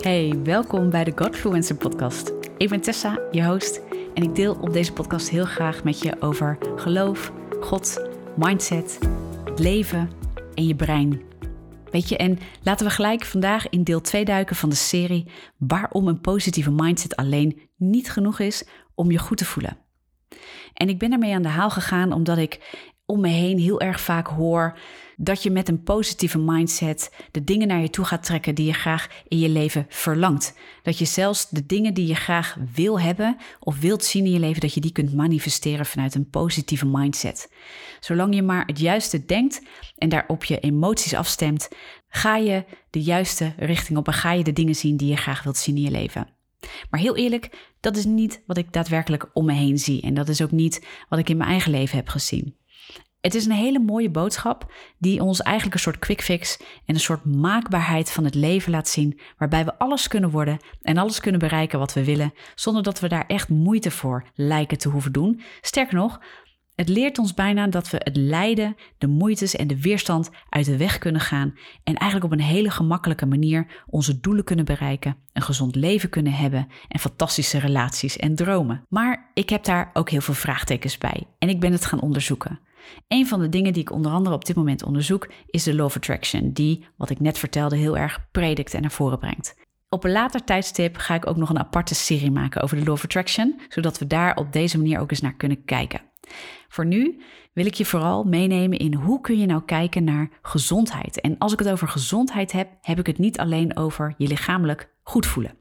Hey, welkom bij de Godfluencer podcast. Ik ben Tessa, je host, en ik deel op deze podcast heel graag met je over geloof, God, mindset, leven en je brein. Weet je, en laten we gelijk vandaag in deel 2 duiken van de serie waarom een positieve mindset alleen niet genoeg is om je goed te voelen. En ik ben ermee aan de haal gegaan omdat ik om me heen heel erg vaak hoor dat je met een positieve mindset de dingen naar je toe gaat trekken die je graag in je leven verlangt. Dat je zelfs de dingen die je graag wil hebben of wilt zien in je leven, dat je die kunt manifesteren vanuit een positieve mindset. Zolang je maar het juiste denkt en daarop je emoties afstemt, ga je de juiste richting op en ga je de dingen zien die je graag wilt zien in je leven. Maar heel eerlijk, dat is niet wat ik daadwerkelijk om me heen zie. En dat is ook niet wat ik in mijn eigen leven heb gezien. Het is een hele mooie boodschap die ons eigenlijk een soort quick fix en een soort maakbaarheid van het leven laat zien, waarbij we alles kunnen worden en alles kunnen bereiken wat we willen, zonder dat we daar echt moeite voor lijken te hoeven doen. Sterker nog, het leert ons bijna dat we het lijden, de moeites en de weerstand uit de weg kunnen gaan en eigenlijk op een hele gemakkelijke manier onze doelen kunnen bereiken, een gezond leven kunnen hebben en fantastische relaties en dromen. Maar ik heb daar ook heel veel vraagtekens bij en ik ben het gaan onderzoeken. Een van de dingen die ik onder andere op dit moment onderzoek is de Law of Attraction, die, wat ik net vertelde, heel erg predikt en naar voren brengt. Op een later tijdstip ga ik ook nog een aparte serie maken over de Law of Attraction, zodat we daar op deze manier ook eens naar kunnen kijken. Voor nu wil ik je vooral meenemen in hoe kun je nou kijken naar gezondheid. En als ik het over gezondheid heb, heb ik het niet alleen over je lichamelijk goed voelen.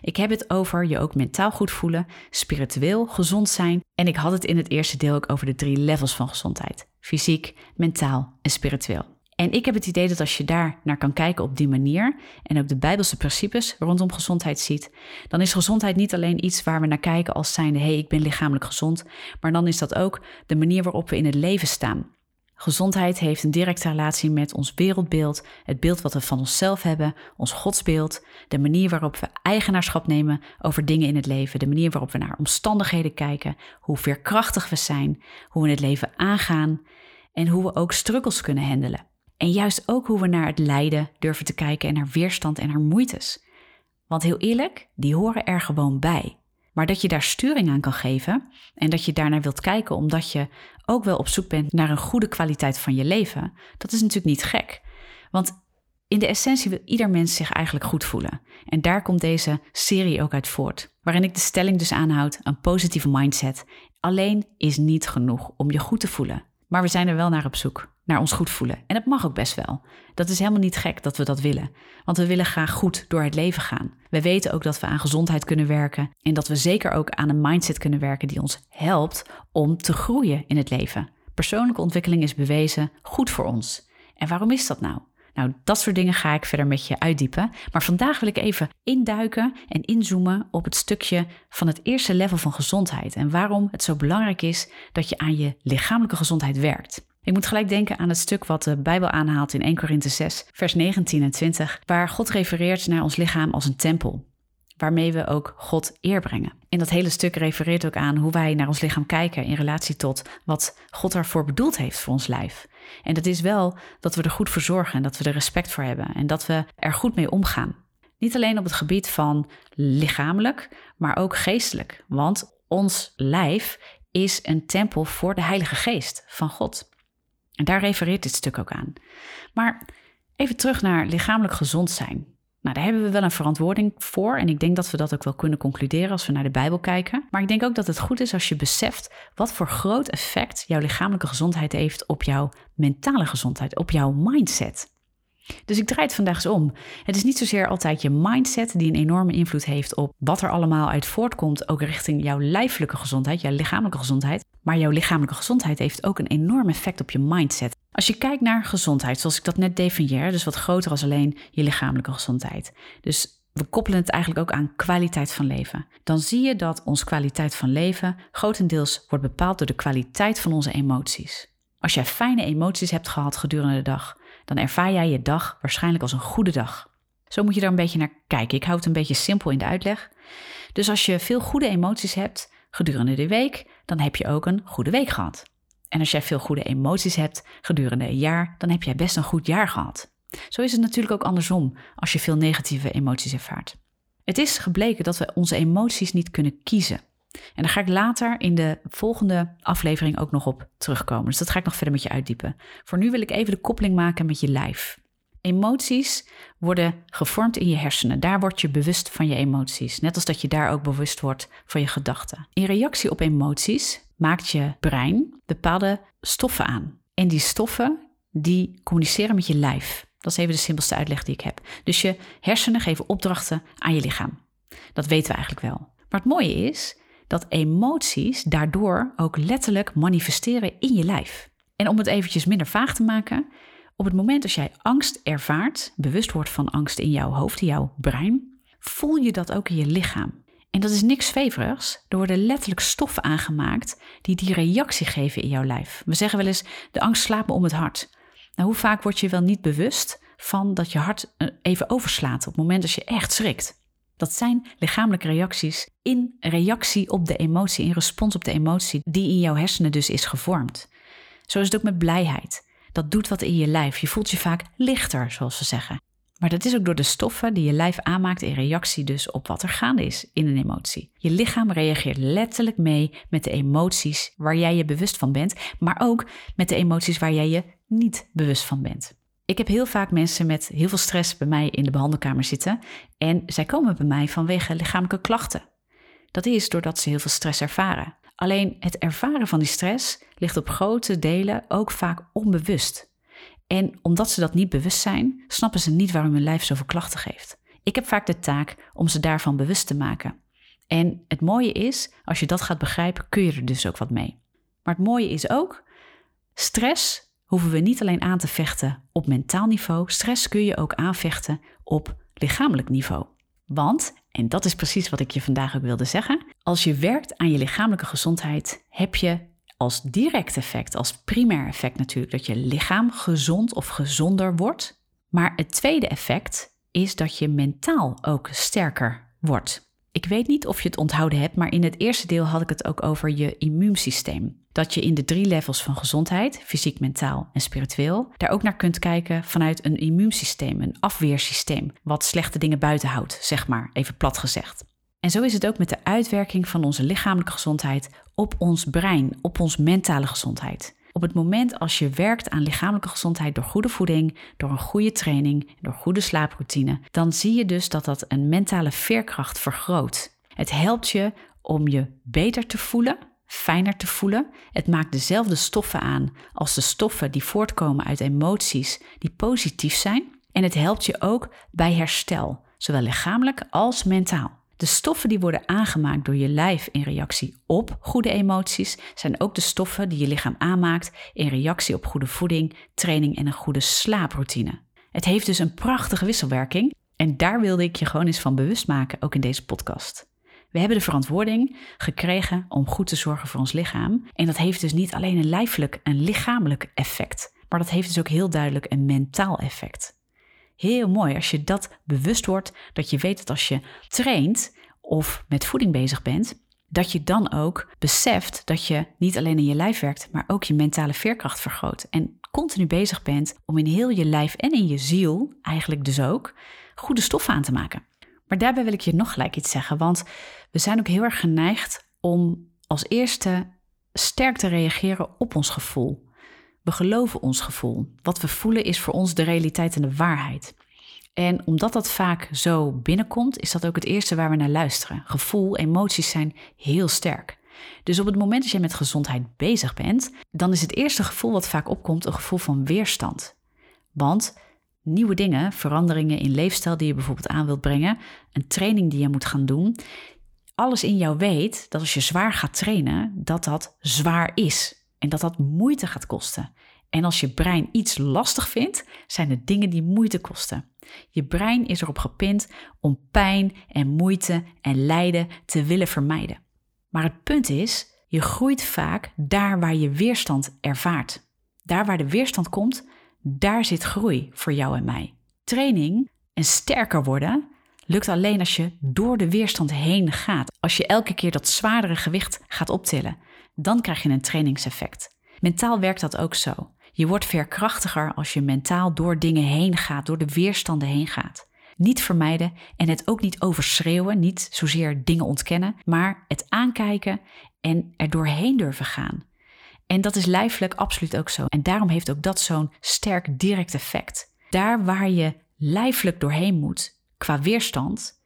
Ik heb het over je ook mentaal goed voelen, spiritueel gezond zijn en ik had het in het eerste deel ook over de drie levels van gezondheid: fysiek, mentaal en spiritueel. En ik heb het idee dat als je daar naar kan kijken op die manier en ook de Bijbelse principes rondom gezondheid ziet, dan is gezondheid niet alleen iets waar we naar kijken als zijnde hé, hey, ik ben lichamelijk gezond, maar dan is dat ook de manier waarop we in het leven staan. Gezondheid heeft een directe relatie met ons wereldbeeld, het beeld wat we van onszelf hebben, ons godsbeeld, de manier waarop we eigenaarschap nemen over dingen in het leven, de manier waarop we naar omstandigheden kijken, hoe veerkrachtig we zijn, hoe we het leven aangaan en hoe we ook struggles kunnen handelen. En juist ook hoe we naar het lijden durven te kijken en naar weerstand en naar moeites. Want heel eerlijk, die horen er gewoon bij. Maar dat je daar sturing aan kan geven en dat je daarnaar wilt kijken omdat je ook wel op zoek bent naar een goede kwaliteit van je leven, dat is natuurlijk niet gek. Want in de essentie wil ieder mens zich eigenlijk goed voelen. En daar komt deze serie ook uit voort, waarin ik de stelling dus aanhoud: een positieve mindset alleen is niet genoeg om je goed te voelen. Maar we zijn er wel naar op zoek naar ons goed voelen. En dat mag ook best wel. Dat is helemaal niet gek dat we dat willen. Want we willen graag goed door het leven gaan. We weten ook dat we aan gezondheid kunnen werken. En dat we zeker ook aan een mindset kunnen werken die ons helpt om te groeien in het leven. Persoonlijke ontwikkeling is bewezen goed voor ons. En waarom is dat nou? Nou, dat soort dingen ga ik verder met je uitdiepen. Maar vandaag wil ik even induiken en inzoomen op het stukje van het eerste level van gezondheid. En waarom het zo belangrijk is dat je aan je lichamelijke gezondheid werkt. Ik moet gelijk denken aan het stuk wat de Bijbel aanhaalt in 1 Korinthe 6, vers 19 en 20, waar God refereert naar ons lichaam als een tempel, waarmee we ook God eer brengen. En dat hele stuk refereert ook aan hoe wij naar ons lichaam kijken in relatie tot wat God ervoor bedoeld heeft voor ons lijf. En dat is wel dat we er goed voor zorgen en dat we er respect voor hebben en dat we er goed mee omgaan. Niet alleen op het gebied van lichamelijk, maar ook geestelijk. Want ons lijf is een tempel voor de Heilige Geest van God. En daar refereert dit stuk ook aan. Maar even terug naar lichamelijk gezond zijn. Nou, daar hebben we wel een verantwoording voor. En ik denk dat we dat ook wel kunnen concluderen als we naar de Bijbel kijken. Maar ik denk ook dat het goed is als je beseft wat voor groot effect jouw lichamelijke gezondheid heeft op jouw mentale gezondheid, op jouw mindset. Dus ik draai het vandaag eens om. Het is niet zozeer altijd je mindset die een enorme invloed heeft op wat er allemaal uit voortkomt, ook richting jouw lijfelijke gezondheid, jouw lichamelijke gezondheid. Maar jouw lichamelijke gezondheid heeft ook een enorm effect op je mindset. Als je kijkt naar gezondheid, zoals ik dat net definieer, dus wat groter als alleen je lichamelijke gezondheid. Dus we koppelen het eigenlijk ook aan kwaliteit van leven. Dan zie je dat onze kwaliteit van leven grotendeels wordt bepaald door de kwaliteit van onze emoties. Als jij fijne emoties hebt gehad gedurende de dag, dan ervaar jij je dag waarschijnlijk als een goede dag. Zo moet je daar een beetje naar kijken. Ik hou het een beetje simpel in de uitleg. Dus als je veel goede emoties hebt gedurende de week, dan heb je ook een goede week gehad. En als jij veel goede emoties hebt gedurende een jaar, dan heb jij best een goed jaar gehad. Zo is het natuurlijk ook andersom als je veel negatieve emoties ervaart. Het is gebleken dat we onze emoties niet kunnen kiezen. En daar ga ik later in de volgende aflevering ook nog op terugkomen. Dus dat ga ik nog verder met je uitdiepen. Voor nu wil ik even de koppeling maken met je lijf. Emoties worden gevormd in je hersenen. Daar word je bewust van je emoties. Net als dat je daar ook bewust wordt van je gedachten. In reactie op emoties maakt je brein bepaalde stoffen aan. En die stoffen die communiceren met je lijf. Dat is even de simpelste uitleg die ik heb. Dus je hersenen geven opdrachten aan je lichaam. Dat weten we eigenlijk wel. Maar het mooie is dat emoties daardoor ook letterlijk manifesteren in je lijf. En om het eventjes minder vaag te maken, op het moment dat jij angst ervaart, bewust wordt van angst in jouw hoofd, in jouw brein, voel je dat ook in je lichaam. En dat is niks feverigs. Er worden letterlijk stoffen aangemaakt die die reactie geven in jouw lijf. We zeggen wel eens: de angst slaapt me om het hart. Nou, hoe vaak word je wel niet bewust van dat je hart eh, even overslaat op het moment dat je echt schrikt? Dat zijn lichamelijke reacties in reactie op de emotie, in respons op de emotie die in jouw hersenen dus is gevormd. Zo is het ook met blijheid. Dat doet wat in je lijf. Je voelt je vaak lichter, zoals we zeggen. Maar dat is ook door de stoffen die je lijf aanmaakt in reactie dus op wat er gaande is in een emotie. Je lichaam reageert letterlijk mee met de emoties waar jij je bewust van bent, maar ook met de emoties waar jij je niet bewust van bent. Ik heb heel vaak mensen met heel veel stress bij mij in de behandelkamer zitten en zij komen bij mij vanwege lichamelijke klachten. Dat is doordat ze heel veel stress ervaren. Alleen het ervaren van die stress ligt op grote delen ook vaak onbewust. En omdat ze dat niet bewust zijn, snappen ze niet waarom hun lijf zoveel klachten geeft. Ik heb vaak de taak om ze daarvan bewust te maken. En het mooie is, als je dat gaat begrijpen, kun je er dus ook wat mee. Maar het mooie is ook, stress hoeven we niet alleen aan te vechten op mentaal niveau, stress kun je ook aanvechten op lichamelijk niveau. Want, en dat is precies wat ik je vandaag ook wilde zeggen, als je werkt aan je lichamelijke gezondheid, heb je als direct effect, als primair effect natuurlijk, dat je lichaam gezond of gezonder wordt. Maar het tweede effect is dat je mentaal ook sterker wordt. Ik weet niet of je het onthouden hebt, maar in het eerste deel had ik het ook over je immuunsysteem. Dat je in de drie levels van gezondheid, fysiek, mentaal en spiritueel, daar ook naar kunt kijken vanuit een immuunsysteem, een afweersysteem, wat slechte dingen buiten houdt, zeg maar, even plat gezegd. En zo is het ook met de uitwerking van onze lichamelijke gezondheid op ons brein, op ons mentale gezondheid. Op het moment als je werkt aan lichamelijke gezondheid door goede voeding, door een goede training, door goede slaaproutine, dan zie je dus dat dat een mentale veerkracht vergroot. Het helpt je om je beter te voelen, fijner te voelen. Het maakt dezelfde stoffen aan als de stoffen die voortkomen uit emoties die positief zijn. En het helpt je ook bij herstel, zowel lichamelijk als mentaal. De stoffen die worden aangemaakt door je lijf in reactie op goede emoties zijn ook de stoffen die je lichaam aanmaakt in reactie op goede voeding, training en een goede slaaproutine. Het heeft dus een prachtige wisselwerking en daar wilde ik je gewoon eens van bewust maken, ook in deze podcast. We hebben de verantwoording gekregen om goed te zorgen voor ons lichaam. En dat heeft dus niet alleen een lijfelijk, een lichamelijk effect, maar dat heeft dus ook heel duidelijk een mentaal effect heel mooi als je dat bewust wordt, dat je weet dat als je traint of met voeding bezig bent, dat je dan ook beseft dat je niet alleen in je lijf werkt, maar ook je mentale veerkracht vergroot. En continu bezig bent om in heel je lijf en in je ziel, eigenlijk dus ook, goede stoffen aan te maken. Maar daarbij wil ik je nog gelijk iets zeggen, want we zijn ook heel erg geneigd om als eerste sterk te reageren op ons gevoel. We geloven ons gevoel. Wat we voelen is voor ons de realiteit en de waarheid. En omdat dat vaak zo binnenkomt, is dat ook het eerste waar we naar luisteren. Gevoel, emoties zijn heel sterk. Dus op het moment dat je met gezondheid bezig bent, dan is het eerste gevoel wat vaak opkomt een gevoel van weerstand. Want nieuwe dingen, veranderingen in leefstijl die je bijvoorbeeld aan wilt brengen, een training die je moet gaan doen, alles in jou weet dat als je zwaar gaat trainen, dat dat zwaar is en dat dat moeite gaat kosten. En als je brein iets lastig vindt, zijn het dingen die moeite kosten. Je brein is erop gepind om pijn en moeite en lijden te willen vermijden. Maar het punt is, je groeit vaak daar waar je weerstand ervaart. Daar waar de weerstand komt, daar zit groei voor jou en mij. Training en sterker worden lukt alleen als je door de weerstand heen gaat. Als je elke keer dat zwaardere gewicht gaat optillen, dan krijg je een trainingseffect. Mentaal werkt dat ook zo. Je wordt veerkrachtiger als je mentaal door dingen heen gaat, door de weerstanden heen gaat. Niet vermijden en het ook niet overschreeuwen, niet zozeer dingen ontkennen, maar het aankijken en er doorheen durven gaan. En dat is lijfelijk absoluut ook zo. En daarom heeft ook dat zo'n sterk direct effect. Daar waar je lijfelijk doorheen moet, qua weerstand,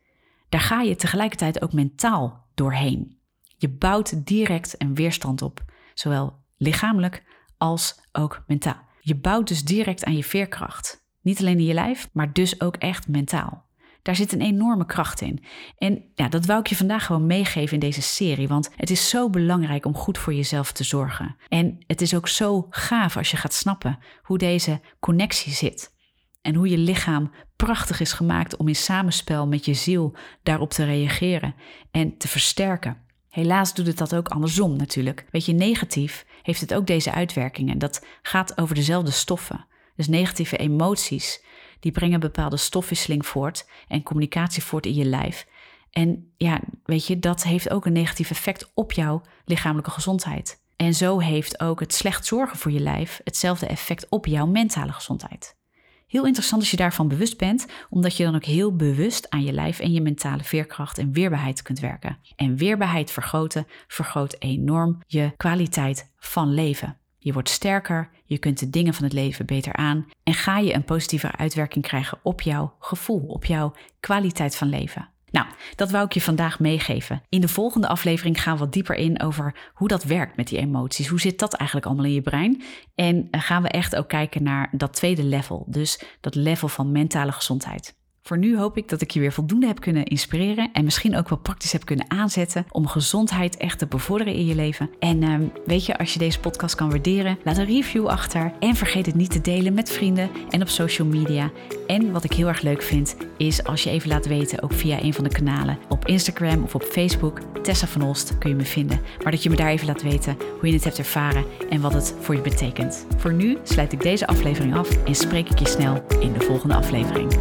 daar ga je tegelijkertijd ook mentaal doorheen. Je bouwt direct een weerstand op, zowel lichamelijk als ook mentaal. Je bouwt dus direct aan je veerkracht. Niet alleen in je lijf, maar dus ook echt mentaal. Daar zit een enorme kracht in. En ja, dat wou ik je vandaag gewoon meegeven in deze serie, want het is zo belangrijk om goed voor jezelf te zorgen. En het is ook zo gaaf als je gaat snappen hoe deze connectie zit. En hoe je lichaam prachtig is gemaakt om in samenspel met je ziel daarop te reageren en te versterken. Helaas doet het dat ook andersom natuurlijk. Weet je, negatief heeft het ook deze uitwerkingen. Dat gaat over dezelfde stoffen. Dus negatieve emoties, die brengen bepaalde stofwisseling voort en communicatie voort in je lijf. En ja, weet je, dat heeft ook een negatief effect op jouw lichamelijke gezondheid. En zo heeft ook het slecht zorgen voor je lijf hetzelfde effect op jouw mentale gezondheid. Heel interessant als je daarvan bewust bent, omdat je dan ook heel bewust aan je lijf en je mentale veerkracht en weerbaarheid kunt werken. En weerbaarheid vergroten vergroot enorm je kwaliteit van leven. Je wordt sterker, je kunt de dingen van het leven beter aan en ga je een positievere uitwerking krijgen op jouw gevoel, op jouw kwaliteit van leven. Nou, dat wou ik je vandaag meegeven. In de volgende aflevering gaan we wat dieper in over hoe dat werkt met die emoties. Hoe zit dat eigenlijk allemaal in je brein? En eh, gaan we echt ook kijken naar dat tweede level, dus dat level van mentale gezondheid. Voor nu hoop ik dat ik je weer voldoende heb kunnen inspireren en misschien ook wel praktisch heb kunnen aanzetten om gezondheid echt te bevorderen in je leven. En uh, weet je, als je deze podcast kan waarderen, laat een review achter en vergeet het niet te delen met vrienden en op social media. En wat ik heel erg leuk vind, is als je even laat weten, ook via een van de kanalen op Instagram of op Facebook, Tessa van Olst kun je me vinden. Maar dat je me daar even laat weten hoe je het hebt ervaren en wat het voor je betekent. Voor nu sluit ik deze aflevering af en spreek ik je snel in de volgende aflevering.